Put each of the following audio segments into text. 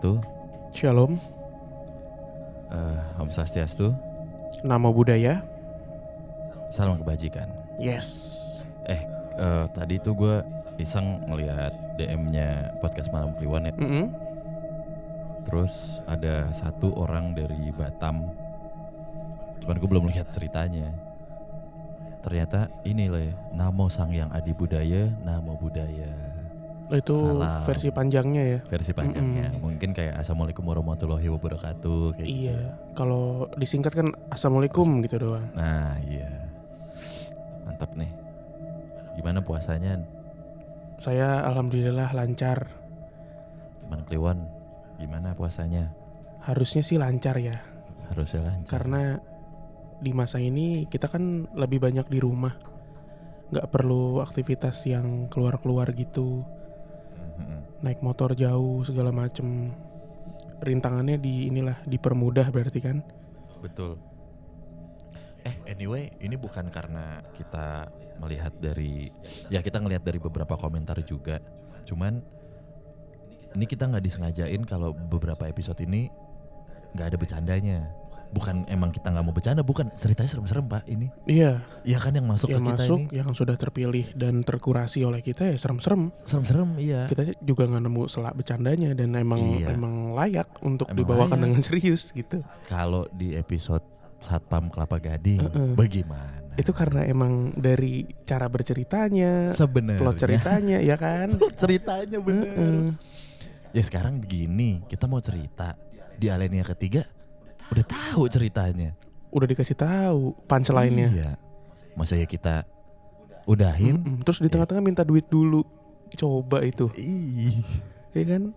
Wabarakatuh. Shalom, Eh, Om Swastiastu. nama budaya. Salam kebajikan. Yes. Eh, eh, tadi tuh gue iseng ngelihat DM-nya podcast Malam Kliwon ya. Mm-mm. Terus ada satu orang dari Batam. Cuman gue belum lihat ceritanya. Ternyata ini loh ya, Namo Sang Yang Adi Budaya, Namo Budaya. Itu Salam. versi panjangnya ya. Versi panjangnya. Mungkin kayak Assalamualaikum warahmatullahi wabarakatuh kayak gitu. Iya. Kalau disingkat kan assalamualaikum gitu doang. Nah, iya. Mantap nih. Gimana puasanya? Saya alhamdulillah lancar. Teman Kliwon, gimana puasanya? Harusnya sih lancar ya. Harusnya lancar. Karena di masa ini kita kan lebih banyak di rumah. Nggak perlu aktivitas yang keluar-keluar gitu. Naik motor jauh segala macem. Rintangannya di inilah dipermudah berarti kan. Betul. Eh, anyway, ini bukan karena kita melihat dari ya kita ngelihat dari beberapa komentar juga. Cuman ini kita nggak disengajain kalau beberapa episode ini nggak ada bercandanya. Bukan emang kita nggak mau bercanda, bukan ceritanya serem-serem pak ini. Iya, Iya kan yang masuk yang ke kita masuk ini yang sudah terpilih dan terkurasi oleh kita ya serem-serem. serem-serem iya. kita juga nggak nemu selak bercandanya dan emang Iya. emang layak untuk Emang dibawakan layak. dengan serius gitu. Kalau di episode Satpam Kelapa Gading, Heeh. bagaimana? Itu karena emang dari cara berceritanya, sebenarnya plot ceritanya ya kan. Plot ceritanya bener. Heeh. Ya sekarang begini, kita mau cerita di Alenia ketiga udah tahu ceritanya. Udah dikasih tahu punchline-nya. Iya. Masa ya kita udahin? Mm-mm. Terus di tengah-tengah minta duit dulu. Coba itu, Ih, ya kan?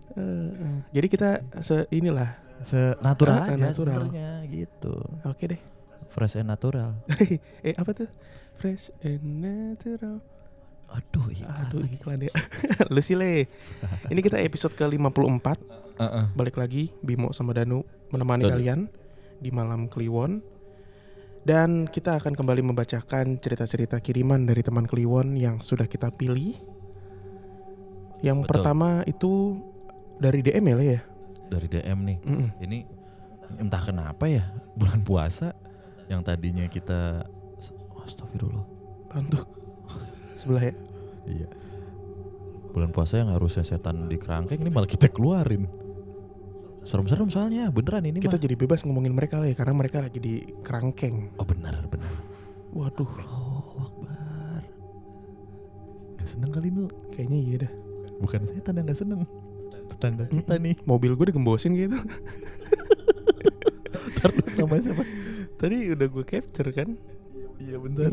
Jadi kita se inilah. senatural Ah, aja natural. sebenarnya gitu. Oke deh. Fresh and natural. eh apa tuh? Fresh and natural. Aduh, iklan Aduh iklan ya. Lu sih le. Ini kita episode ke-54 Heeh. balik lagi Bimo sama Danu menemani Betul. kalian di malam Kliwon dan kita akan kembali membacakan cerita-cerita kiriman dari teman Kliwon yang sudah kita pilih. Yang Betul. pertama itu dari DM ya, Le, ya. Dari DM nih. Mm-mm. Ini entah kenapa ya bulan puasa yang tadinya kita Astagfirullah. Bantu sebelah ya. Iya. Bulan puasa yang harusnya setan di kerangkeng ini malah kita keluarin. Serem-serem soalnya, beneran ini Kita mah. jadi bebas ngomongin mereka Le karena mereka lagi di kerangkeng. Oh benar, benar. Waduh, Oh, Akbar. Gak seneng kali nu. kayaknya iya dah. Bukan setan yang gak seneng. Tetangga kita nih. Mobil gue digembosin gitu. Taruh nama siapa? Tadi udah gue capture kan. Iya bentar.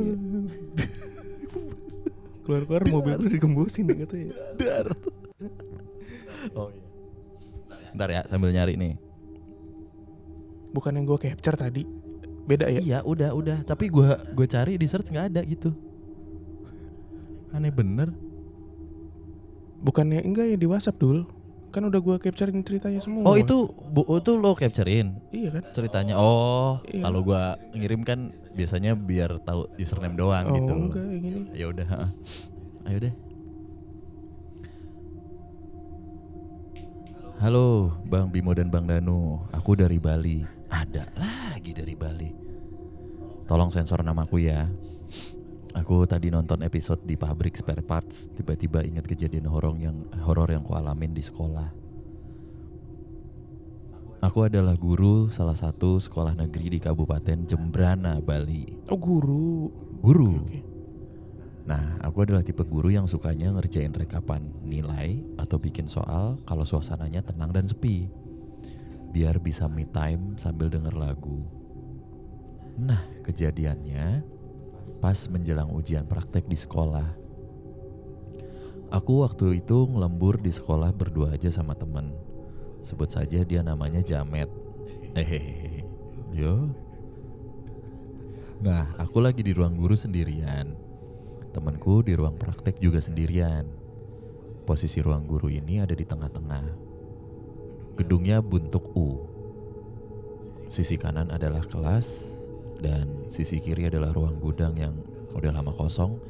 Keluar-keluar mobil gue digembosin ya katanya. Dar. Oh iya. Bentar ya sambil nyari nih. Bukan yang gue capture tadi. Beda ya? Iya udah udah. Tapi gua gue cari di search nggak ada gitu. Aneh bener. Bukannya enggak ya di WhatsApp dul Kan udah gua capturein ceritanya semua Oh itu bu itu lo capturein Iya kan ceritanya. Oh Iya. kalau gua ngirim kan biasanya biar tahu username doang Oh gitu. enggak yang gini Ya udah. Ayo deh. Halo Bang Bimo dan Bang Danu. Aku dari Bali. Ada lagi dari Bali. Tolong sensor namaku ya. Aku tadi nonton episode di pabrik spare parts. Tiba-tiba ingat kejadian horor yang horor yang kualamin di sekolah. Aku adalah guru salah satu sekolah negeri di Kabupaten Jembrana, Bali. Oh guru? Guru. Oke. Nah, aku adalah tipe guru yang sukanya ngerjain rekapan nilai atau bikin soal kalau suasananya tenang dan sepi. Biar bisa me time sambil denger lagu. Nah, kejadiannya pas menjelang ujian praktek di sekolah. Aku waktu itu ngelembur di sekolah berdua aja sama temen. Sebut saja dia namanya Jamet. Hehehe. Yo. Nah, aku lagi di ruang guru sendirian. Temanku di ruang praktek juga sendirian. Posisi ruang guru ini ada di tengah-tengah. Gedungnya bentuk U. Sisi kanan adalah kelas dan sisi kiri adalah ruang gudang yang udah lama kosong.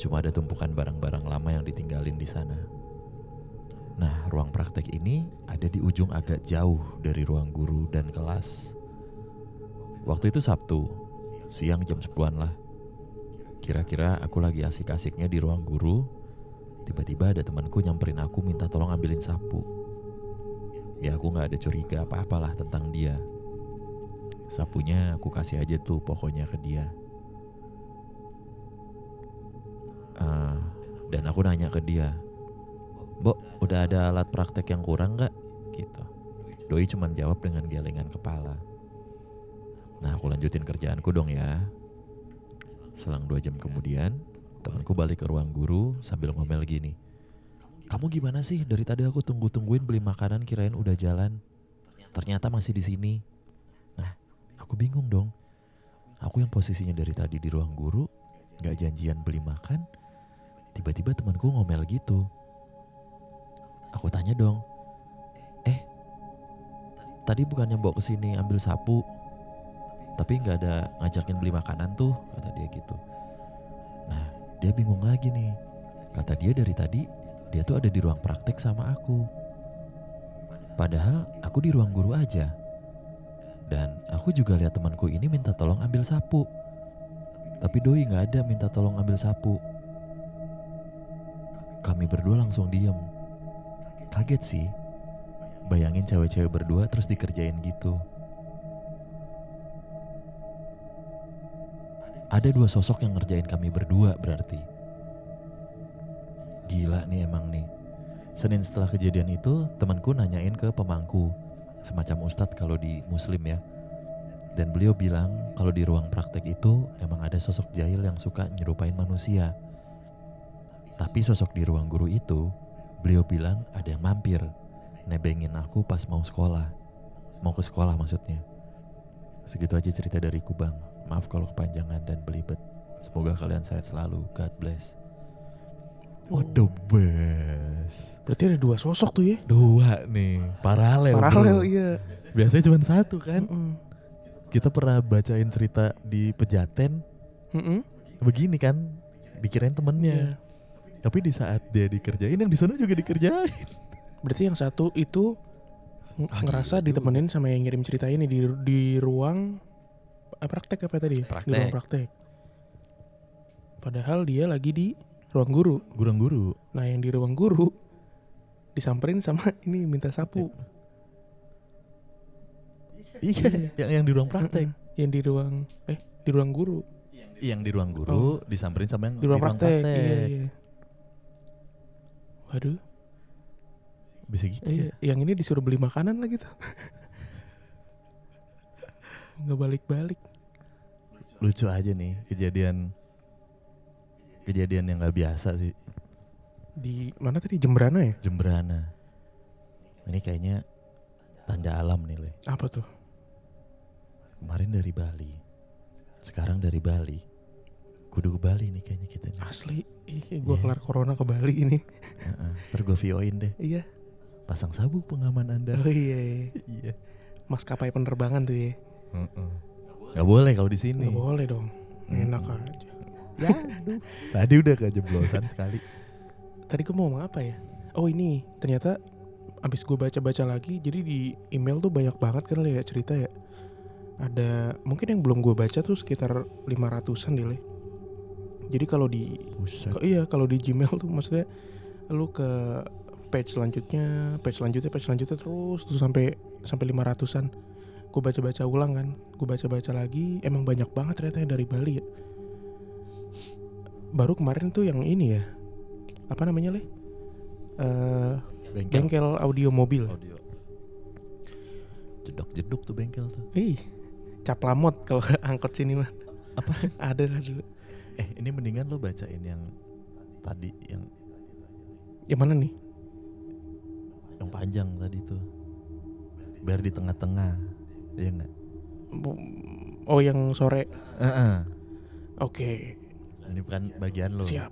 Cuma ada tumpukan barang-barang lama yang ditinggalin di sana. Nah, ruang praktek ini ada di ujung agak jauh dari ruang guru dan kelas. Waktu itu Sabtu, siang jam 10-an lah. Kira-kira aku lagi asik-asiknya di ruang guru, tiba-tiba ada temanku nyamperin aku minta tolong ambilin sapu. Ya aku nggak ada curiga apa-apalah tentang dia. Sapunya aku kasih aja tuh pokoknya ke dia. Ah, dan aku nanya ke dia, Bo, udah ada alat praktek yang kurang nggak? Gitu. Doi cuman jawab dengan gelengan kepala. Nah, aku lanjutin kerjaanku dong ya. Selang dua jam kemudian, temanku balik ke ruang guru sambil ngomel gini. Kamu gimana sih? Dari tadi aku tunggu-tungguin beli makanan kirain udah jalan. Ternyata masih di sini. Nah, aku bingung dong. Aku yang posisinya dari tadi di ruang guru, nggak janjian beli makan, tiba-tiba temanku ngomel gitu. Aku tanya dong, eh, tadi bukannya bawa ke sini ambil sapu, tapi nggak ada ngajakin beli makanan tuh, kata dia gitu. Nah, dia bingung lagi nih. Kata dia dari tadi, dia tuh ada di ruang praktek sama aku. Padahal aku di ruang guru aja. Dan aku juga lihat temanku ini minta tolong ambil sapu. Tapi doi nggak ada minta tolong ambil sapu. Kami berdua langsung diem. Kaget sih. Bayangin cewek-cewek berdua terus dikerjain gitu. Ada dua sosok yang ngerjain kami berdua berarti. Gila nih emang nih. Senin setelah kejadian itu, temanku nanyain ke pemangku, semacam ustadz kalau di muslim ya. Dan beliau bilang kalau di ruang praktek itu emang ada sosok jahil yang suka nyerupain manusia. Tapi sosok di ruang guru itu, beliau bilang ada yang mampir, nebengin aku pas mau sekolah. Mau ke sekolah maksudnya. Segitu aja cerita dari Kubang. Maaf kalau kepanjangan dan belibet. Semoga kalian sehat selalu. God bless. What the best. Berarti ada dua sosok tuh ya. Dua nih, paralel. Paralel bro. iya. Biasanya cuma satu kan. Mm-mm. Kita pernah bacain cerita di Pejaten, Mm-mm. begini kan, dikirain temennya. Iya. Tapi di saat dia dikerjain, yang di sana juga dikerjain. Berarti yang satu itu ng- Ah, ngerasa gitu. ditemenin sama yang ngirim cerita ini di di ruang eh, praktek apa tadi? ya? Di Praktek. ruang praktek. Padahal dia lagi di ruang guru. Guru-guru. Nah, yang di ruang guru disamperin sama ini minta sapu. Iya, yang yang di ruang praktek. Yang di ruang eh di ruang guru. Yang di ruang guru disamperin sama yang Di ruang praktek. Iya, iya. Waduh, Bisa gitu iya. ya. Yang ini disuruh beli makanan lagi tuh. Nggak balik-balik. Lucu aja nih kejadian kejadian yang nggak biasa sih. Di mana tadi Jembrana ya? Jemberana. Ini kayaknya tanda alam nih, Le. Apa tuh? Kemarin dari Bali. Sekarang dari Bali. Kudu ke Bali nih kayaknya kita nih. Asli, ih, gua Iya. kelar corona ke Bali ini. Heeh. Ntar gue VO-in deh. Iya. Pasang sabuk pengaman Anda. Oh iya, iya. iya. Maskapai penerbangan tuh ya. Heeh. Gak boleh kalau di sini. Nggak boleh dong. Enak aja. Ya, aduh. Tadi udah kejeblosan sekali. Tadi gue mau ngomong apa ya? Oh ini ternyata abis gue baca-baca lagi, jadi di email tuh banyak banget kan Le, ya cerita ya. Ada mungkin yang belum gue baca tuh sekitar 500-an deh. Le. Jadi kalau di Buset. oh, iya kalau di Gmail tuh maksudnya lu ke page selanjutnya, page selanjutnya, page selanjutnya terus terus sampai sampai 500-an. Gue baca-baca ulang kan, gue baca-baca lagi, emang banyak banget ternyata yang dari Bali ya. Baru kemarin tuh yang ini ya, apa namanya le? Eh Bengkel. bengkel audio mobil. Audio. Jedok-jeduk tuh bengkel tuh. Ih, cap lamot kalau angkot sini mah. Apa? Ada lah dulu. Eh, ini mendingan lo bacain yang tadi yang Yang mana nih? yang panjang tadi tuh. Biar di tengah-tengah. Iya enggak? Oh yang sore. Heeh. Oke, Ini bukan bagian lo. siap.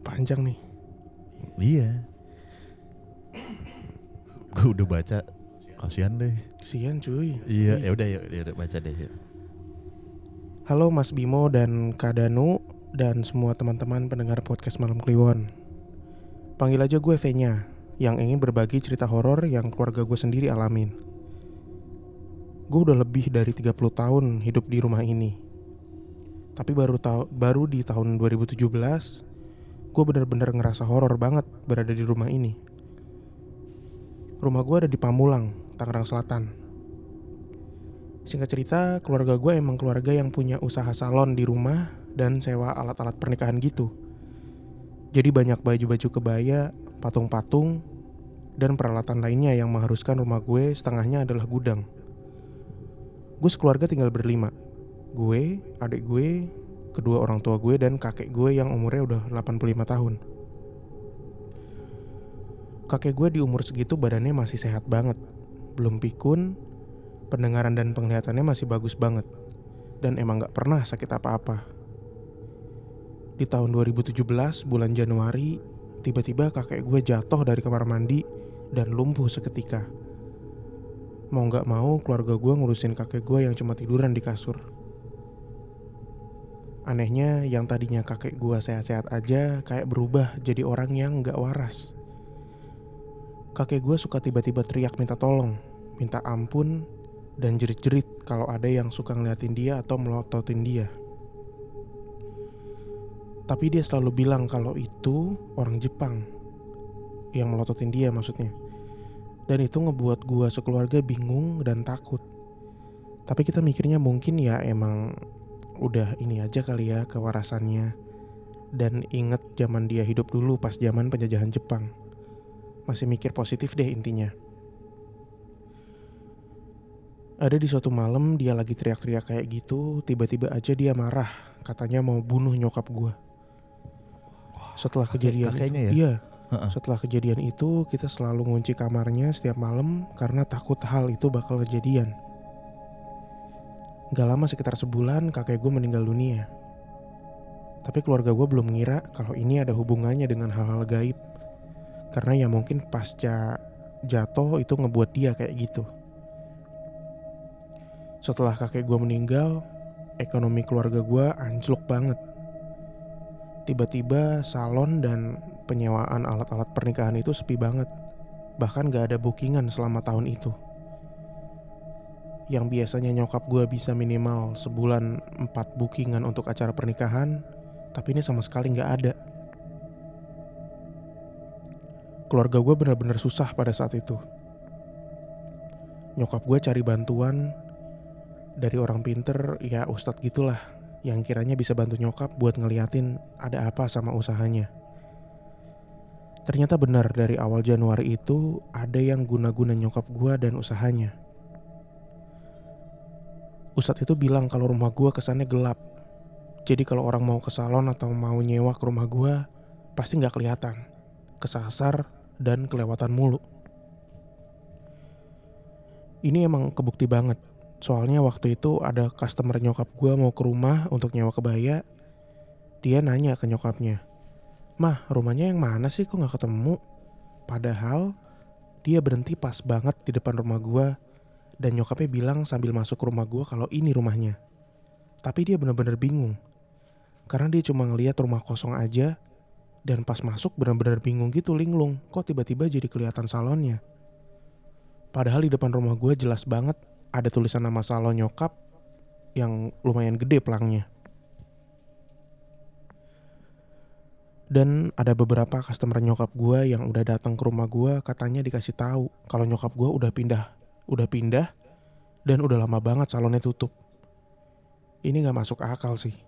Panjang nih. Iya. Gue udah baca. Kasihan deh. Kesian cuy. Iya, ya udah ya ya udah baca deh. yuk. Halo Mas Bimo dan Kak Danu dan semua teman-teman pendengar podcast Malam Kliwon. Panggil aja gue V-nya. yang ingin berbagi cerita horor yang keluarga gue sendiri alamin. Gue udah lebih dari 30 tahun hidup di rumah ini. Tapi baru ta baru di tahun 2017 gue bener-bener ngerasa horor banget berada di rumah ini. Rumah gue ada di Pamulang, Tangerang Selatan. Singkat cerita, keluarga gue emang keluarga yang punya usaha salon di rumah dan sewa alat-alat pernikahan gitu. Jadi banyak baju-baju kebaya, patung-patung, dan peralatan lainnya yang mengharuskan rumah gue setengahnya adalah gudang. Gue sekeluarga tinggal berlima. Gue, adik gue, kedua orang tua gue, dan kakek gue yang umurnya udah 85 tahun. Kakek gue di umur segitu badannya masih sehat banget. Belum pikun, pendengaran dan penglihatannya masih bagus banget. Dan emang gak pernah sakit apa-apa. Di tahun 2017, bulan Januari, tiba-tiba kakek gue jatuh dari kamar mandi dan lumpuh seketika. Mau gak mau keluarga gue ngurusin kakek gue yang cuma tiduran di kasur. Anehnya yang tadinya kakek gue sehat-sehat aja kayak berubah jadi orang yang gak waras. Kakek gue suka tiba-tiba teriak minta tolong, minta ampun, dan jerit-jerit kalau ada yang suka ngeliatin dia atau melototin dia. Tapi dia selalu bilang kalau itu orang Jepang yang melototin dia maksudnya. Dan itu ngebuat gua sekeluarga bingung dan takut. Tapi kita mikirnya mungkin ya emang udah ini aja kali ya kewarasannya. Dan inget zaman dia hidup dulu pas zaman penjajahan Jepang. Masih mikir positif deh intinya. Ada di suatu malam dia lagi teriak-teriak kayak gitu, tiba-tiba aja dia marah, katanya mau bunuh nyokap gua. Setelah kejadian kakeknya ya? Iya, Heeh. setelah kejadian itu, kita selalu ngunci kamarnya setiap malam karena takut hal itu bakal kejadian. Gak lama sekitar sebulan, kakek gue meninggal dunia. Tapi keluarga gue belum ngira kalau ini ada hubungannya dengan hal-hal gaib. Karena ya mungkin pasca jatuh itu ngebuat dia kayak gitu. Setelah kakek gue meninggal, ekonomi keluarga gue anjlok banget. Tiba-tiba salon dan penyewaan alat-alat pernikahan itu sepi banget. Bahkan gak ada bookingan selama tahun itu. Yang biasanya nyokap gue bisa minimal sebulan 4 bookingan untuk acara pernikahan, tapi ini sama sekali gak ada. Keluarga gue benar-benar susah pada saat itu. Nyokap gue cari bantuan dari orang pinter, ya ustadz gitulah, yang kiranya bisa bantu nyokap buat ngeliatin ada apa sama usahanya. Ternyata benar dari awal Januari itu ada yang guna-guna nyokap gua dan usahanya. Ustadz itu bilang kalau rumah gua kesannya gelap. Jadi kalau orang mau ke salon atau mau nyewa ke rumah gua pasti nggak kelihatan, kesasar dan kelewatan mulu. Ini emang kebukti banget. Soalnya waktu itu ada customer nyokap gua mau ke rumah untuk nyewa kebaya. Dia nanya ke nyokapnya, Mah, rumahnya yang mana sih kok gak ketemu? Padahal dia berhenti pas banget di depan rumah gua dan nyokapnya bilang sambil masuk ke rumah gua kalau ini rumahnya. Tapi dia benar-benar bingung. Karena dia cuma ngeliat rumah kosong aja dan pas masuk benar-benar bingung gitu linglung. Kok tiba-tiba jadi kelihatan salonnya? Padahal di depan rumah gua jelas banget ada tulisan nama salon nyokap yang lumayan gede pelangnya. Dan ada beberapa customer nyokap gue yang udah datang ke rumah gue katanya dikasih tahu kalau nyokap gue udah pindah, udah pindah dan udah lama banget salonnya tutup. Ini nggak masuk akal sih.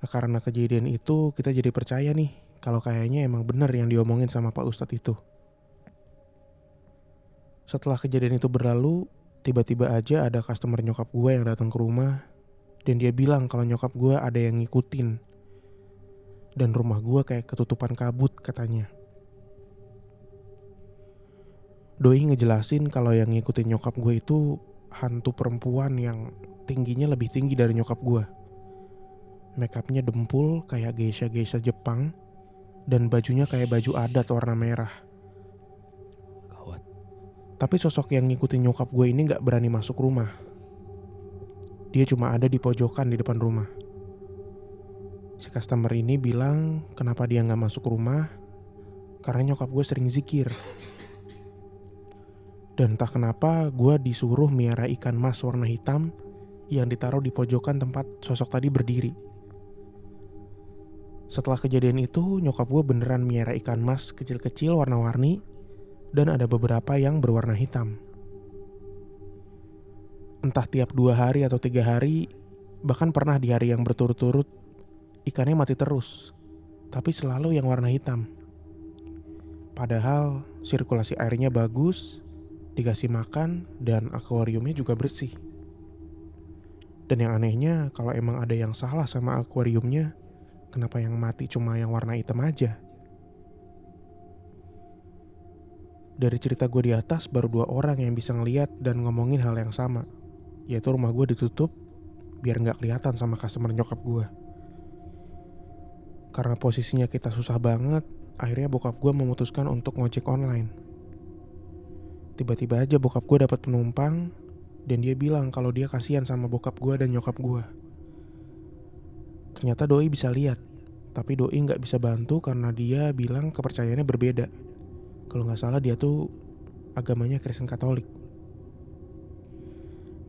Nah, karena kejadian itu kita jadi percaya nih kalau kayaknya emang bener yang diomongin sama Pak Ustadz itu. Setelah kejadian itu berlalu, tiba-tiba aja ada customer nyokap gue yang datang ke rumah dan dia bilang kalau nyokap gue ada yang ngikutin dan rumah gue kayak ketutupan kabut katanya. Doi ngejelasin kalau yang ngikutin nyokap gue itu hantu perempuan yang tingginya lebih tinggi dari nyokap gue. Makeupnya dempul kayak geisha-geisha Jepang dan bajunya kayak baju adat warna merah. Gawat. Tapi sosok yang ngikutin nyokap gue ini gak berani masuk rumah. Dia cuma ada di pojokan di depan rumah. Si customer ini bilang kenapa dia nggak masuk rumah karena nyokap gue sering zikir. Dan entah kenapa gue disuruh miara ikan mas warna hitam yang ditaruh di pojokan tempat sosok tadi berdiri. Setelah kejadian itu, nyokap gue beneran miara ikan mas kecil-kecil warna-warni dan ada beberapa yang berwarna hitam. Entah tiap dua hari atau tiga hari, bahkan pernah di hari yang berturut-turut, ikannya mati terus, tapi selalu yang warna hitam. Padahal sirkulasi airnya bagus, dikasih makan, dan akuariumnya juga bersih. Dan yang anehnya, kalau emang ada yang salah sama akuariumnya, kenapa yang mati cuma yang warna hitam aja? Dari cerita gue di atas, baru dua orang yang bisa ngeliat dan ngomongin hal yang sama, yaitu rumah gue ditutup biar nggak kelihatan sama customer nyokap gue. Karena posisinya kita susah banget, akhirnya bokap gue memutuskan untuk ngojek online. Tiba-tiba aja bokap gue dapat penumpang dan dia bilang kalau dia kasihan sama bokap gue dan nyokap gue. Ternyata doi bisa lihat, tapi doi nggak bisa bantu karena dia bilang kepercayaannya berbeda. Kalau nggak salah dia tuh agamanya Kristen Katolik.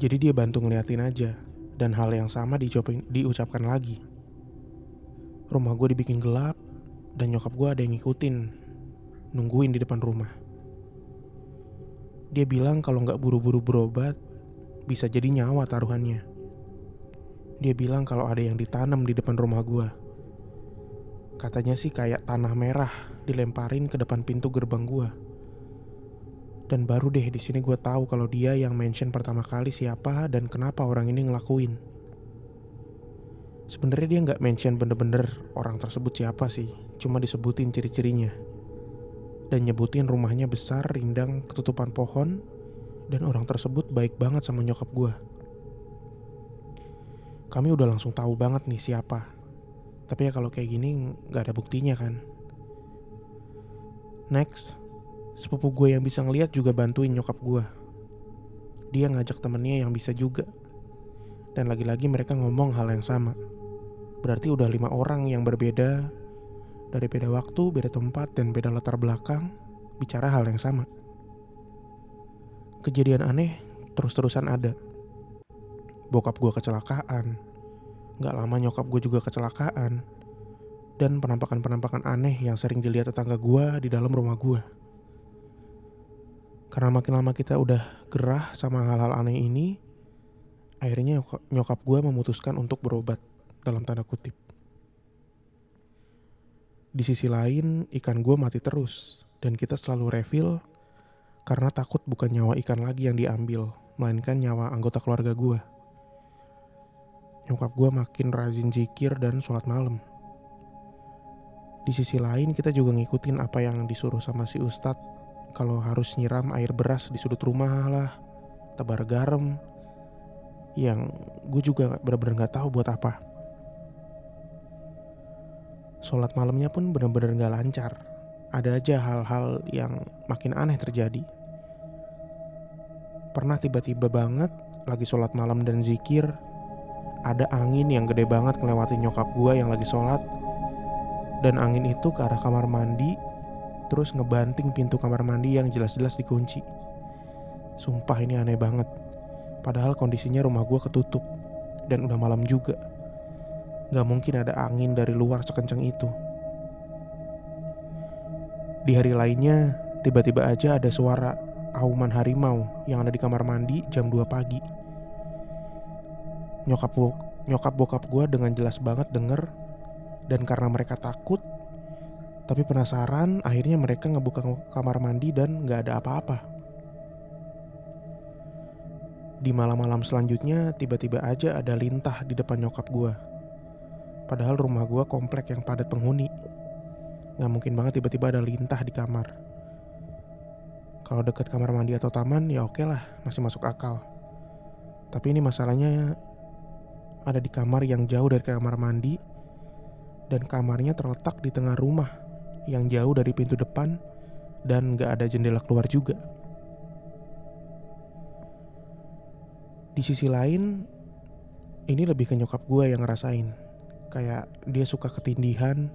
Jadi dia bantu ngeliatin aja, dan hal yang sama diucapkan lagi. Rumah gue dibikin gelap, dan nyokap gue ada yang ngikutin, nungguin di depan rumah. Dia bilang kalau nggak buru-buru berobat, bisa jadi nyawa taruhannya. Dia bilang kalau ada yang ditanam di depan rumah gua. Katanya sih kayak tanah merah dilemparin ke depan pintu gerbang gua. Dan baru deh di sini gue tahu kalau dia yang mention pertama kali siapa dan kenapa orang ini ngelakuin. Sebenarnya dia nggak mention bener-bener orang tersebut siapa sih, cuma disebutin ciri-cirinya dan nyebutin rumahnya besar, rindang, ketutupan pohon, dan orang tersebut baik banget sama nyokap gue. Kami udah langsung tahu banget nih siapa. Tapi ya kalau kayak gini nggak ada buktinya kan. Next, sepupu gue yang bisa ngeliat juga bantuin nyokap gue. Dia ngajak temennya yang bisa juga. Dan lagi-lagi mereka ngomong hal yang sama. Berarti udah lima orang yang berbeda dari beda waktu, beda tempat, dan beda latar belakang, bicara hal yang sama. Kejadian aneh terus-terusan ada. Bokap gue kecelakaan, gak lama nyokap gue juga kecelakaan, dan penampakan-penampakan aneh yang sering dilihat tetangga gue di dalam rumah gue. Karena makin lama kita udah gerah sama hal-hal aneh ini, akhirnya nyokap gue memutuskan untuk berobat dalam tanda kutip. Di sisi lain, ikan gue mati terus, dan kita selalu refill karena takut bukan nyawa ikan lagi yang diambil, melainkan nyawa anggota keluarga gue. Nyokap gue makin rajin zikir dan sholat malam. Di sisi lain, kita juga ngikutin apa yang disuruh sama si ustadz kalau harus nyiram air beras di sudut rumah lah, tebar garam, yang gue juga bener-bener gak tahu buat apa sholat malamnya pun benar-benar gak lancar. Ada aja hal-hal yang makin aneh terjadi. Pernah tiba-tiba banget lagi sholat malam dan zikir, ada angin yang gede banget melewati nyokap gue yang lagi sholat. Dan angin itu ke arah kamar mandi, terus ngebanting pintu kamar mandi yang jelas-jelas dikunci. Sumpah ini aneh banget. Padahal kondisinya rumah gue ketutup dan udah malam juga. Gak mungkin ada angin dari luar sekencang itu. Di hari lainnya, tiba-tiba aja ada suara auman harimau yang ada di kamar mandi jam 2 pagi. Nyokap, nyokap bokap gue dengan jelas banget denger dan karena mereka takut tapi penasaran akhirnya mereka ngebuka kamar mandi dan gak ada apa-apa. Di malam-malam selanjutnya tiba-tiba aja ada lintah di depan nyokap gue Padahal rumah gue komplek yang padat penghuni. Gak mungkin banget tiba-tiba ada lintah di kamar. Kalau dekat kamar mandi atau taman ya oke lah, masih masuk akal. Tapi ini masalahnya ada di kamar yang jauh dari kamar mandi dan kamarnya terletak di tengah rumah yang jauh dari pintu depan dan gak ada jendela keluar juga. Di sisi lain, ini lebih ke nyokap gue yang ngerasain kayak dia suka ketindihan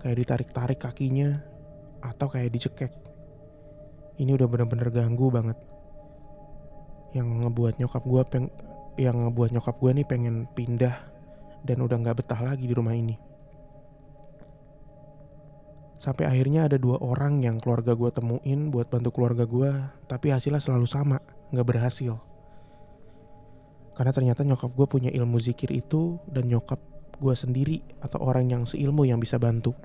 kayak ditarik-tarik kakinya atau kayak dicekek. Ini udah bener-bener ganggu banget. Yang ngebuat nyokap gue peng yang ngebuat nyokap gue nih pengen pindah dan udah nggak betah lagi di rumah ini. Sampai akhirnya ada dua orang yang keluarga gue temuin buat bantu keluarga gue, tapi hasilnya selalu sama, nggak berhasil. Karena ternyata nyokap gue punya ilmu zikir itu dan nyokap gue sendiri atau orang yang seilmu yang bisa bantu.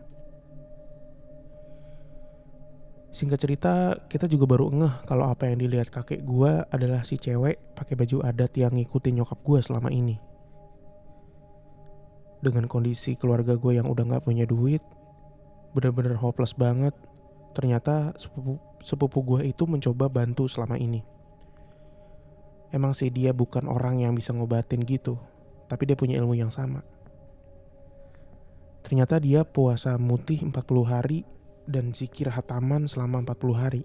Singkat cerita, kita juga baru ngeh kalau apa yang dilihat kakek gue adalah si cewek pakai baju adat yang ngikutin nyokap gue selama ini. Dengan kondisi keluarga gue yang udah gak punya duit, bener-bener hopeless banget. Ternyata sepupu, sepupu gue itu mencoba bantu selama ini. Emang sih dia bukan orang yang bisa ngobatin gitu, tapi dia punya ilmu yang sama. Ternyata dia puasa mutih 40 hari dan zikir hataman selama 40 hari.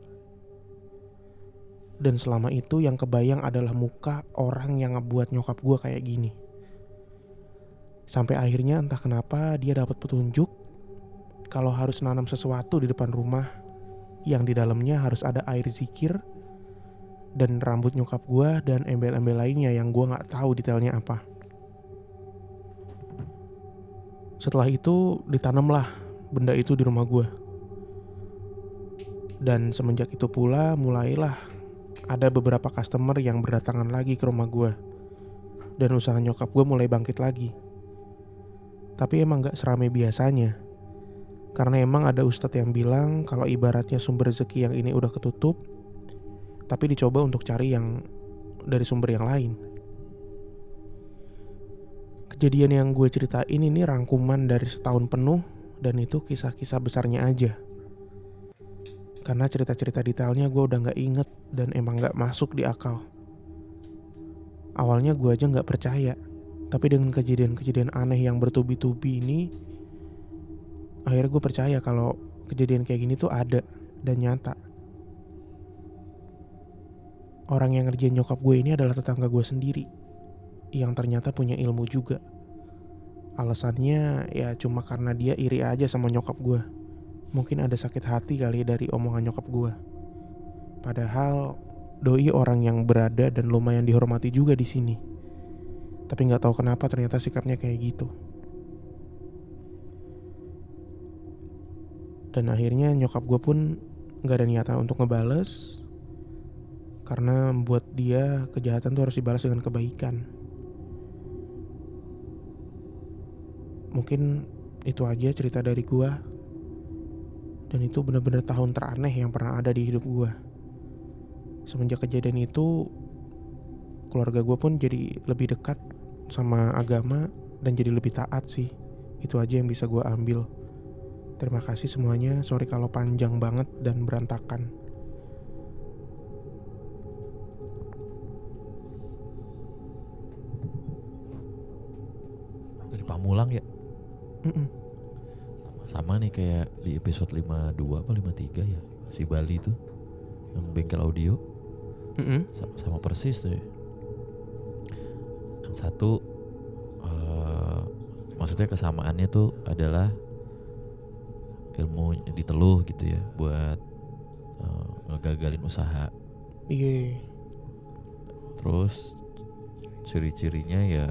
Dan selama itu yang kebayang adalah muka orang yang ngebuat nyokap gue kayak gini. Sampai akhirnya entah kenapa dia dapat petunjuk kalau harus nanam sesuatu di depan rumah yang di dalamnya harus ada air zikir dan rambut nyokap gue dan embel-embel lainnya yang gue nggak tahu detailnya apa. Setelah itu ditanamlah benda itu di rumah gue. Dan semenjak itu pula mulailah ada beberapa customer yang berdatangan lagi ke rumah gue. Dan usaha nyokap gue mulai bangkit lagi. Tapi emang gak seramai biasanya. Karena emang ada ustadz yang bilang kalau ibaratnya sumber rezeki yang ini udah ketutup, tapi dicoba untuk cari yang dari sumber yang lain. Kejadian yang gue ceritain ini rangkuman dari setahun penuh dan itu kisah-kisah besarnya aja. Karena cerita-cerita detailnya gue udah gak inget dan emang gak masuk di akal. Awalnya gue aja gak percaya, tapi dengan kejadian-kejadian aneh yang bertubi-tubi ini, akhirnya gue percaya kalau kejadian kayak gini tuh ada dan nyata. Orang yang ngerjain nyokap gue ini adalah tetangga gue sendiri, yang ternyata punya ilmu juga. Alasannya ya cuma karena dia iri aja sama nyokap gue. Mungkin ada sakit hati kali dari omongan nyokap gue. Padahal doi orang yang berada dan lumayan dihormati juga di sini. Tapi nggak tahu kenapa ternyata sikapnya kayak gitu. Dan akhirnya nyokap gue pun nggak ada niatan untuk ngebales karena buat dia kejahatan tuh harus dibalas dengan kebaikan. Mungkin itu aja cerita dari gue. Dan itu bener-bener tahun teraneh yang pernah ada di hidup gue. Semenjak kejadian itu, keluarga gue pun jadi lebih dekat sama agama dan jadi lebih taat sih. Itu aja yang bisa gue ambil. Terima kasih semuanya. Sorry kalau panjang banget dan berantakan. Dari Pamulang ya. Mm-mm. Sama nih kayak di episode 52 apa 53 ya. Si Bali itu yang bengkel audio Mm-mm. sama, sama persis tuh. ya. Yang satu eh, maksudnya kesamaannya tuh adalah ilmu diteluh gitu ya buat eh, ngegagalin usaha. Iya. Terus ciri-cirinya ya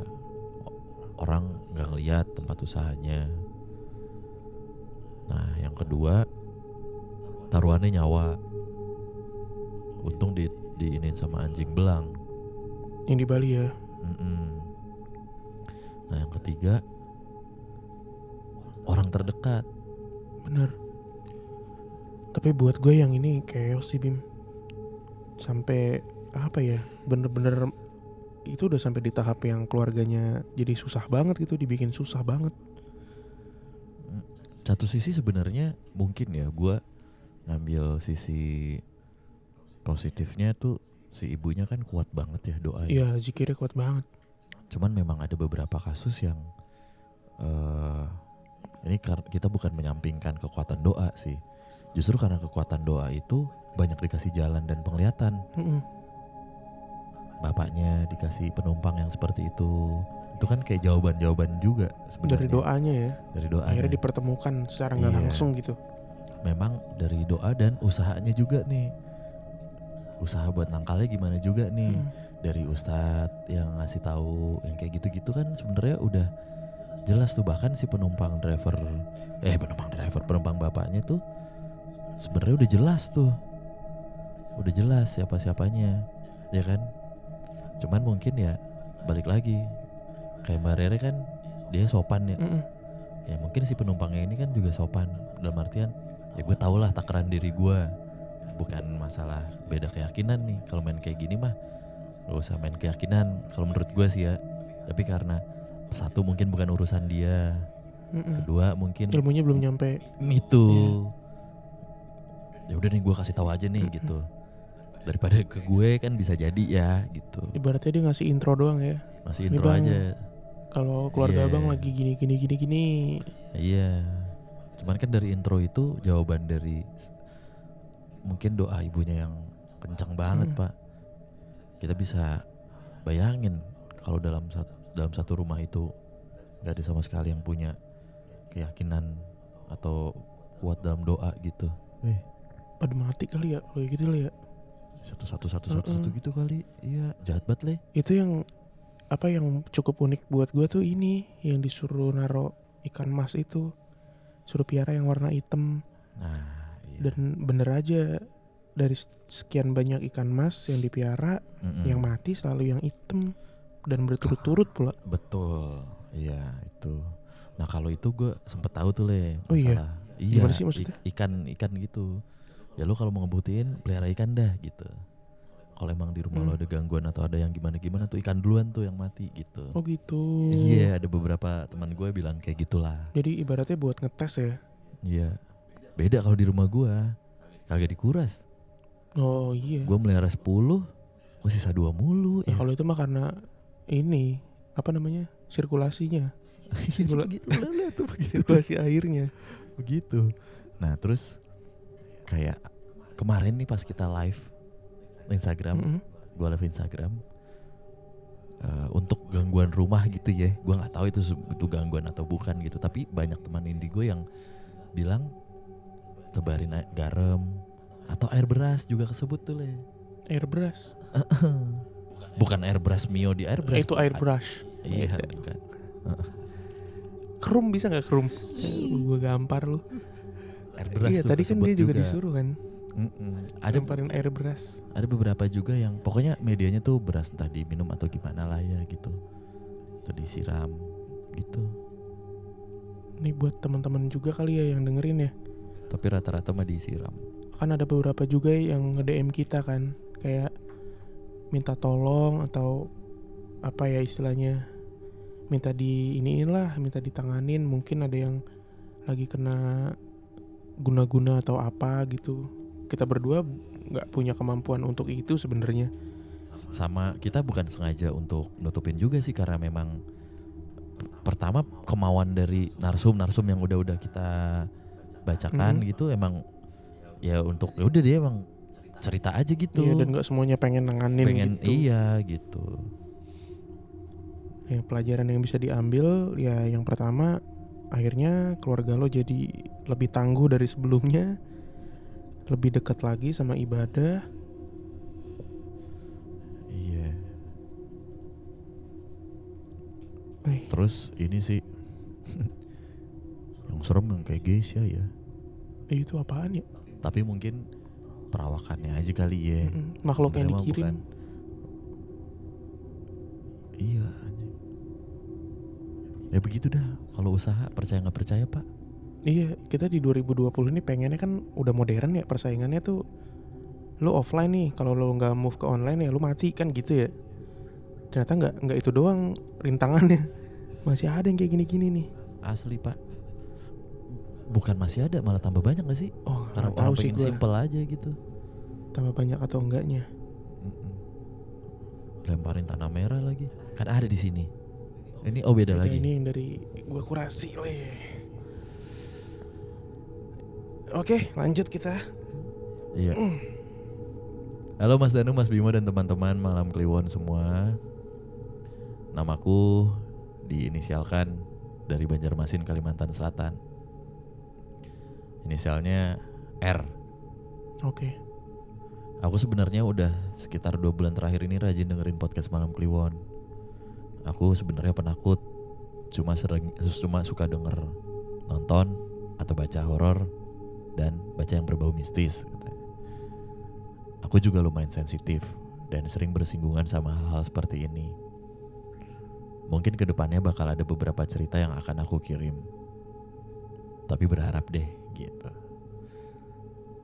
orang nggak ngeliat tempat usahanya. Nah, yang kedua taruhannya nyawa. Untung di diinin sama anjing belang. Yang di Bali ya. Mm-mm. Nah, yang ketiga orang terdekat. Bener. Tapi buat gue yang ini chaos sih Bim. Sampai apa ya? Bener-bener itu udah sampai di tahap yang keluarganya jadi susah banget gitu, dibikin susah banget. Satu sisi sebenarnya mungkin ya gua ngambil sisi positifnya tuh si ibunya kan kuat banget ya doa. Iya, zikirnya kuat banget. Cuman memang ada beberapa kasus yang eh ini kita bukan menyampingkan kekuatan doa sih. Justru karena kekuatan doa itu banyak dikasih jalan dan penglihatan. Mm-mm. Bapaknya dikasih penumpang yang seperti itu. Itu kan kayak jawaban-jawaban juga sebenarnya. Dari doanya ya. Dari doanya. Akhirnya dipertemukan secara nggak Iya. langsung gitu. memang dari doa dan usahanya juga nih usaha buat nangkalnya gimana juga nih Hmm. dari ustadz yang ngasih tahu yang kayak gitu-gitu kan sebenarnya udah jelas tuh bahkan si penumpang driver eh penumpang driver penumpang bapaknya tuh sebenarnya udah jelas tuh udah jelas siapa siapanya ya kan cuman mungkin ya balik lagi. Kayak mbak Rere kan dia sopan ya. Mm-mm. ya mungkin si penumpangnya ini kan juga sopan. Dalam artian ya gue tau lah takaran diri gue bukan masalah beda keyakinan nih. Kalau main kayak gini mah gak usah main keyakinan. Kalau menurut gue sih ya. Tapi karena satu mungkin bukan urusan dia. Mm-mm. kedua mungkin ilmunya belum nyampe. Itu. Ya udah nih gue kasih tahu aja nih Mm-mm. gitu daripada ke gue kan bisa jadi ya gitu ibaratnya dia ngasih intro doang ya masih intro Bang, aja kalau keluarga Iya. abang lagi gini gini gini gini Iya. Cuman kan dari intro itu jawaban dari mungkin doa ibunya yang kencang banget, Hmm. Pak. Kita bisa bayangin kalau dalam satu dalam satu rumah itu nggak ada sama sekali yang punya keyakinan atau kuat dalam doa gitu. Eh, pada mati kali ya kalau gitu lah ya satu satu satu satu satu gitu kali. Iya, jahat banget le. itu yang apa yang cukup unik buat gua tuh ini yang disuruh naro ikan mas itu suruh piara yang warna hitam Nah, iya. dan bener aja dari sekian banyak ikan mas yang dipiara Mm-mm. yang mati selalu yang hitam dan berturut-turut pula Betul, iya itu. Nah kalau itu gue sempet tahu tuh le Oh iya? masalah. Iya. Gimana sih maksudnya? ikan ikan gitu. Ya lu kalau mau ngebuktiin pelihara ikan dah gitu. Kalau emang di rumah Hmm. lo ada gangguan atau ada yang gimana gimana tuh ikan duluan tuh yang mati gitu. oh gitu Iya ada beberapa teman gue bilang kayak gitulah. jadi ibaratnya buat ngetes ya Iya. Beda kalau di rumah gue kagak dikuras. oh iya Gue melihara 10 Kok sisa dua mulu Ya, ya? kalau itu mah karena ini apa namanya sirkulasinya Sirkula- lihat tuh begitu. sirkulasi airnya begitu nah terus kayak kemarin nih pas kita live Instagram Mm-mm. gue live Instagram eh, untuk gangguan rumah gitu ya. Gue nggak tahu itu itu gangguan atau bukan gitu. Tapi banyak teman indigo yang bilang tebarin air garam atau air beras juga kesebut tuh le. Air brush bukan air beras mio di air beras itu air brush. Iya bukan. Krum bisa nggak krum? Gue gampar lu air beras iya tuh tadi kan dia juga, disuruh kan? Mm-mm. ada lemparin air beras. Ada beberapa juga yang pokoknya medianya tuh beras entah diminum atau gimana lah ya gitu. Atau disiram gitu. Nih buat teman-teman juga kali ya yang dengerin ya. Tapi rata-rata mah disiram. Kan ada beberapa juga yang nge-DM kita kan. Kayak minta tolong atau apa ya istilahnya. Minta di iniin lah minta ditanganin. Mungkin ada yang lagi kena guna-guna atau apa gitu. Kita berdua nggak punya kemampuan untuk itu sebenarnya. Sama kita bukan sengaja untuk nutupin juga sih karena memang pertama kemauan dari narsum narsum yang udah-udah kita bacakan Mhm. gitu emang ya untuk ya udah dia emang cerita aja gitu. Iya, dan nggak semuanya pengen nanganin pengen gitu. iya gitu. Ya pelajaran yang bisa diambil ya yang pertama akhirnya keluarga lo jadi lebih tangguh dari sebelumnya lebih dekat lagi sama ibadah. Iya. Eh, terus ini sih yang serem yang kayak Geisha ya. Eh, itu apaan ya? Tapi mungkin perawakannya aja kali ya. Mm-mm, makhluk yang dikirim. bukan. iya. Ya begitu dah. Kalau usaha percaya nggak percaya pak? Iya kita di 2020 ini pengennya kan udah modern ya persaingannya tuh lo offline nih. Kalau lo nggak move ke online ya lo mati kan gitu ya. Ternyata nggak nggak itu doang rintangannya. Masih ada yang kayak gini-gini nih. Asli pak. Bukan masih ada malah tambah banyak gak sih? Oh karena tahu sih gue simple aja gitu. Tambah banyak atau enggaknya? Mm-mm. lemparin tanah merah lagi. Kan ada di sini ini oh beda Beda lagi ini yang dari gua kurasi le oke lanjut kita Iya. Halo Mas Danu, Mas Bimo dan teman-teman malam Kliwon semua. Namaku diinisialkan dari Banjarmasin, Kalimantan Selatan. Inisialnya R. Oke. Aku sebenarnya udah sekitar dua bulan terakhir ini rajin dengerin podcast Malam Kliwon. Aku sebenarnya penakut, cuma sering cuma suka denger nonton atau baca horor dan baca yang berbau mistis. Aku juga lumayan sensitif dan sering bersinggungan sama hal-hal seperti ini. Mungkin ke depannya bakal ada beberapa cerita yang akan aku kirim. Tapi berharap deh gitu.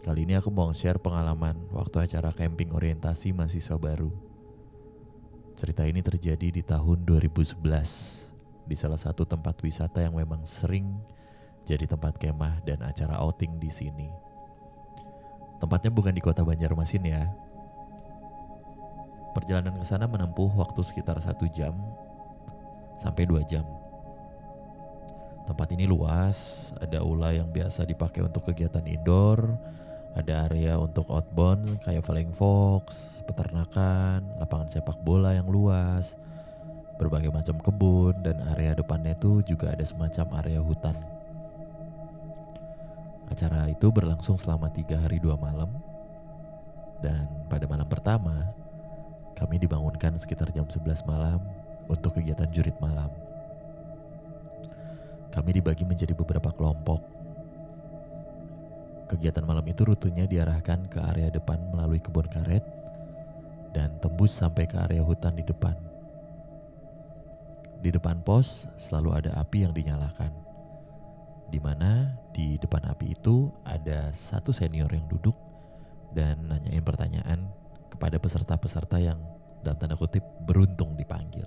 Kali ini aku mau share pengalaman waktu acara camping orientasi mahasiswa baru. Cerita ini terjadi di tahun 2011 di salah satu tempat wisata yang memang sering jadi tempat kemah dan acara outing di sini. Tempatnya bukan di kota Banjarmasin ya. Perjalanan ke sana menempuh waktu sekitar satu jam sampai dua jam. Tempat ini luas, ada aula yang biasa dipakai untuk kegiatan indoor, ada area untuk outbound kayak flying fox, peternakan, lapangan sepak bola yang luas, berbagai macam kebun, dan area depannya itu juga ada semacam area hutan. Acara itu berlangsung selama tiga hari dua malam, dan pada malam pertama kami dibangunkan sekitar jam 11 malam untuk kegiatan jurit malam. Kami dibagi menjadi beberapa kelompok. Kegiatan malam itu rutenya diarahkan ke area depan melalui kebun karet dan tembus sampai ke area hutan di depan. Di depan pos selalu ada api yang dinyalakan. Di mana di depan api itu ada satu senior yang duduk dan nanyain pertanyaan kepada peserta-peserta yang dalam tanda kutip beruntung dipanggil.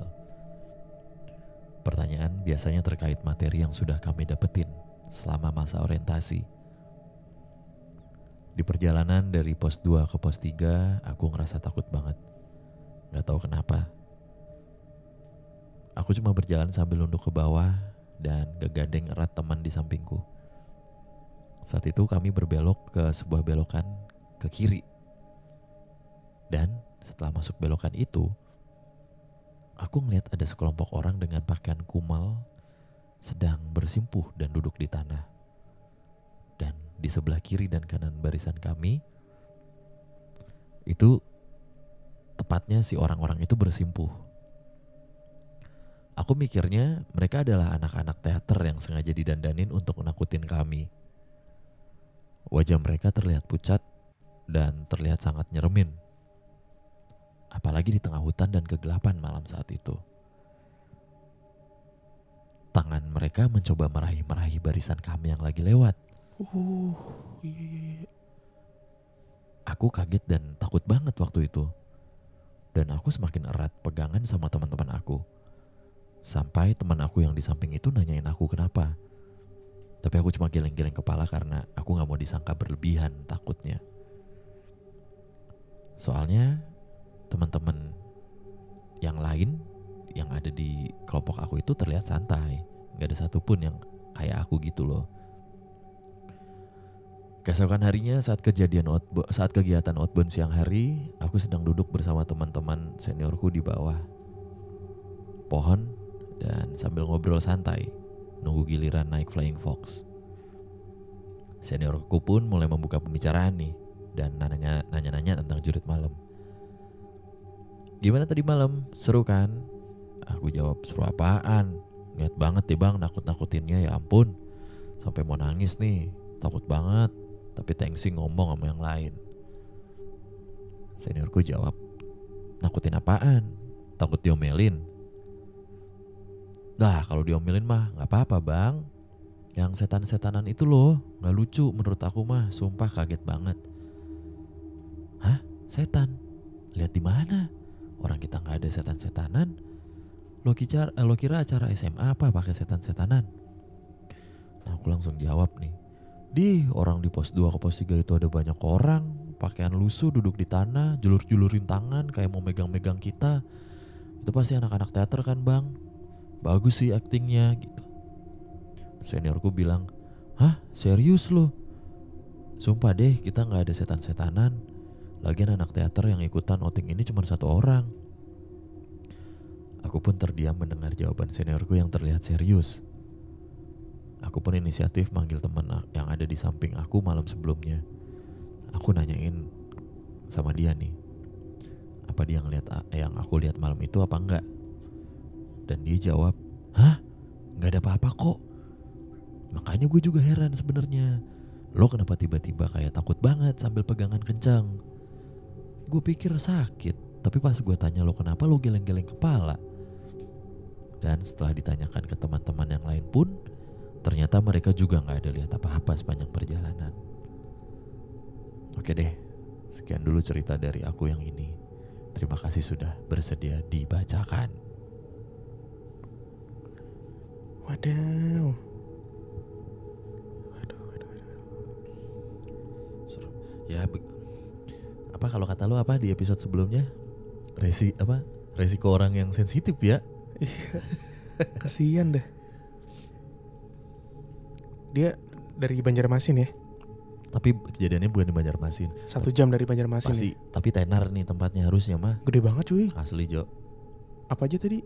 Pertanyaan biasanya terkait materi yang sudah kami dapetin selama masa orientasi. Di perjalanan dari pos 2 ke pos 3, aku ngerasa takut banget. Gak tahu kenapa. Aku cuma berjalan sambil nunduk ke bawah dan gegandeng erat teman di sampingku. Saat itu kami berbelok ke sebuah belokan ke kiri. Dan setelah masuk belokan itu, aku ngeliat ada sekelompok orang dengan pakaian kumal sedang bersimpuh dan duduk di tanah. Di sebelah kiri dan kanan barisan kami, itu tepatnya si orang-orang itu bersimpuh. Aku mikirnya mereka adalah anak-anak teater yang sengaja didandanin untuk menakutin kami. Wajah mereka terlihat pucat dan terlihat sangat nyeremin apalagi di tengah hutan dan kegelapan malam saat itu. Tangan mereka mencoba meraih-meraih barisan kami yang lagi lewat. Uh, iya, iya, iya. Aku kaget dan takut banget waktu itu. Dan aku semakin erat pegangan sama teman-teman aku. Sampai teman aku yang di samping itu nanyain aku kenapa. Tapi aku cuma geleng-geleng kepala karena aku gak mau disangka berlebihan takutnya. Soalnya teman-teman yang lain yang ada di kelompok aku itu terlihat santai nggak ada satupun yang kayak aku gitu loh keesokan harinya saat kejadian outbo- saat kegiatan outbound siang hari aku sedang duduk bersama teman-teman seniorku di bawah pohon dan sambil ngobrol santai nunggu giliran naik flying fox seniorku pun mulai membuka pembicaraan nih dan nanya- nanya-nanya tentang jurit malam Gimana tadi malam? Seru kan? Aku jawab seru apaan? Niat banget deh bang nakut-nakutinnya ya ampun. Sampai mau nangis nih. Takut banget. Tapi thanksin ngomong sama yang lain. Seniorku jawab. Nakutin apaan? Takut diomelin? Dah kalau diomelin mah nggak apa-apa bang. Yang setan-setanan itu loh nggak lucu menurut aku mah. Sumpah kaget banget. Hah? Setan? Lihat di mana? Orang kita nggak ada setan-setanan. Lo kira, lo kira acara SMA apa pakai setan-setanan? Nah aku langsung jawab nih. Di orang di pos 2 ke pos 3 itu ada banyak orang. Pakaian lusuh duduk di tanah, julur-julurin tangan kayak mau megang-megang kita. Itu pasti anak-anak teater kan bang? Bagus sih aktingnya gitu. Seniorku bilang, Hah serius lo? Sumpah deh kita nggak ada setan-setanan. Lagian anak teater yang ikutan outing ini cuma satu orang. Aku pun terdiam mendengar jawaban seniorku yang terlihat serius. Aku pun inisiatif manggil teman yang ada di samping aku malam sebelumnya. aku nanyain sama dia nih apa dia ngeliat yang aku lihat malam itu apa enggak? Dan dia jawab hah? Nggak ada apa-apa kok. Makanya gue juga heran sebenarnya. Lo kenapa tiba-tiba kayak takut banget sambil pegangan kencang? Gue pikir sakit tapi pas gue tanya lo kenapa lo geleng-geleng kepala. Dan setelah ditanyakan ke teman-teman yang lain pun ternyata mereka juga nggak ada lihat apa-apa sepanjang perjalanan oke deh sekian dulu cerita dari aku yang ini terima kasih sudah bersedia dibacakan. Seru. Ya, apa kalau kata lo apa di episode sebelumnya? Resi apa? Resiko orang yang sensitif ya? Iya. Kasihan deh. Dia dari Banjarmasin ya. Tapi kejadiannya bukan di Banjarmasin. Satu jam dari Banjarmasin. Pasti, ya. tapi tenar nih tempatnya harusnya mah. Gede banget cuy. Asli Jo. Apa aja tadi?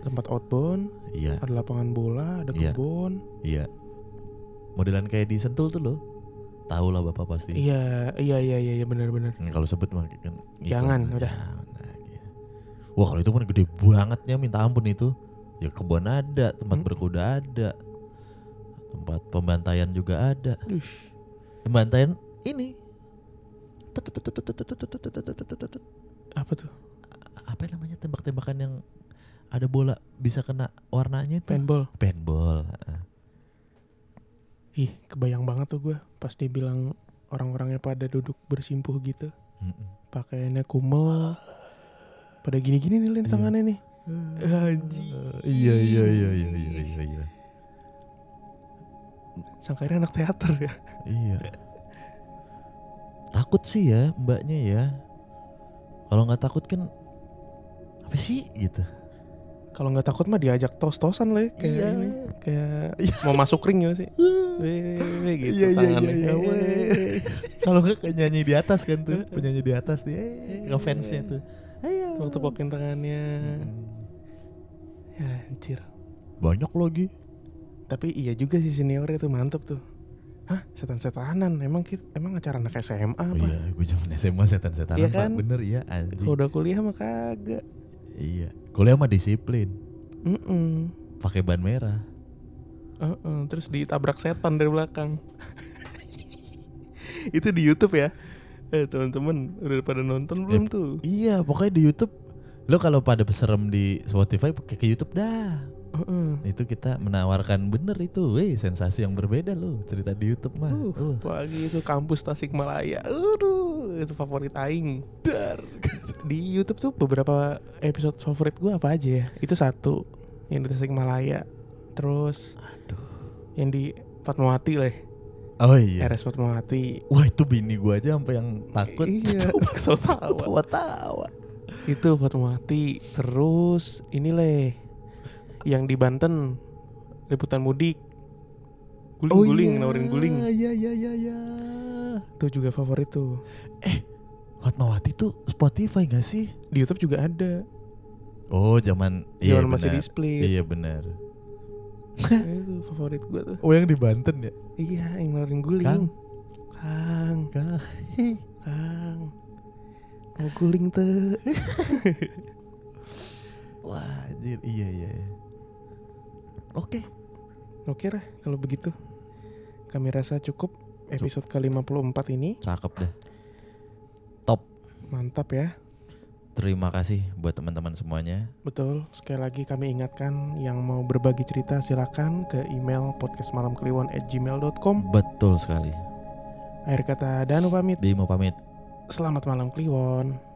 Tempat outbound, Iya, ada lapangan bola, ada Iya. kebun. iya. Modelan kayak di Sentul tuh lo. Tahu lah bapak pasti. Iya, iya, iya, iya, iya benar-benar. Hmm, kalau sebut mah kan. iklan. Jangan, udah. Jangan lagi. Wah kalau itu kan gede bangetnya minta ampun itu. Ya kebun ada, tempat Hmm. berkuda ada, tempat pembantaian juga ada. Ush. Pembantaian ini Apa tuh? apa namanya tembak-tembakan yang ada bola bisa kena warnanya itu Paintball. paintball. Ih, kebayang banget tuh gue pas dia bilang orang-orangnya pada duduk bersimpuh gitu. Mm-mm. Pakaiannya kumel. Pada gini-gini nih Lin, Iya. tangannya nih. Anjing. iya iya iya iya iya iya iya Sangkanya anak teater ya. iya takut sih ya mbaknya ya kalau nggak takut kan apa sih gitu Kalau nggak takut mah diajak tos-tosan lah ya. Kayak Iya. ini. Kayak Iya. mau masuk ring ya sih. Weh, gitu Iya, iya, tangannya. iya, iya, Weh. kalau nggak kayak nyanyi di atas kan tuh penyanyi di atas dia eh, ngefansnya tuh ayo Waktu pokin tangannya. Mm. Ya anjir. banyak lagi Tapi iya juga sih seniornya tuh mantep tuh. Hah, setan-setanan. Emang kita, emang acara anak SMA apa? Iya, gue zaman SMA setan-setanan Iya Pak. kan? Bener ya anjing. Kalau udah kuliah mah kagak. Iya. Kuliah mah disiplin. Mm Pakai ban merah. Terus ditabrak setan dari belakang. Itu di YouTube ya. Eh teman-teman udah pada nonton belum Eh, tuh? Iya, pokoknya di YouTube lo kalau pada serem di Spotify pakai ke YouTube dah. Heeh. Itu kita menawarkan bener itu, weh sensasi yang berbeda lo cerita di YouTube mah. Uh, Uh. pagi itu kampus Tasikmalaya. Aduh, itu favorit aing. Dar. Di YouTube tuh beberapa episode favorit gua apa aja ya? Itu satu yang di Tasikmalaya. Terus Aduh. yang di Fatmawati lah. Oh iya. RS Fatmawati. Wah itu bini gua aja sampai yang takut. Iya. Tawa-tawa. Itu Fatmawati. Terus ini leh yang di Banten liputan mudik. Guling-guling, nawarin guling. Iya iya iya iya. Itu juga favorit tuh. Fatmawati tuh Spotify gak sih? Di YouTube juga ada. Oh zaman Iya, masih benar. di split. Iya benar. itu favorit gua tuh. Oh yang di Banten ya? Iya, yang nawarin guling. Kang. Kang, Kah. Kang. Mau guling tuh. Wah anjir iya iya. iya. Oke. Oke lah kalau begitu. Kami rasa cukup episode ke-54 ini. Cakep deh. Top. Mantap ya. Terima kasih buat teman-teman semuanya. Betul, sekali lagi kami ingatkan yang mau berbagi cerita silakan ke email podcastmalamkliwon@gmail.com. Betul sekali. Akhir kata Danu pamit. Bimo pamit. Selamat malam Kliwon.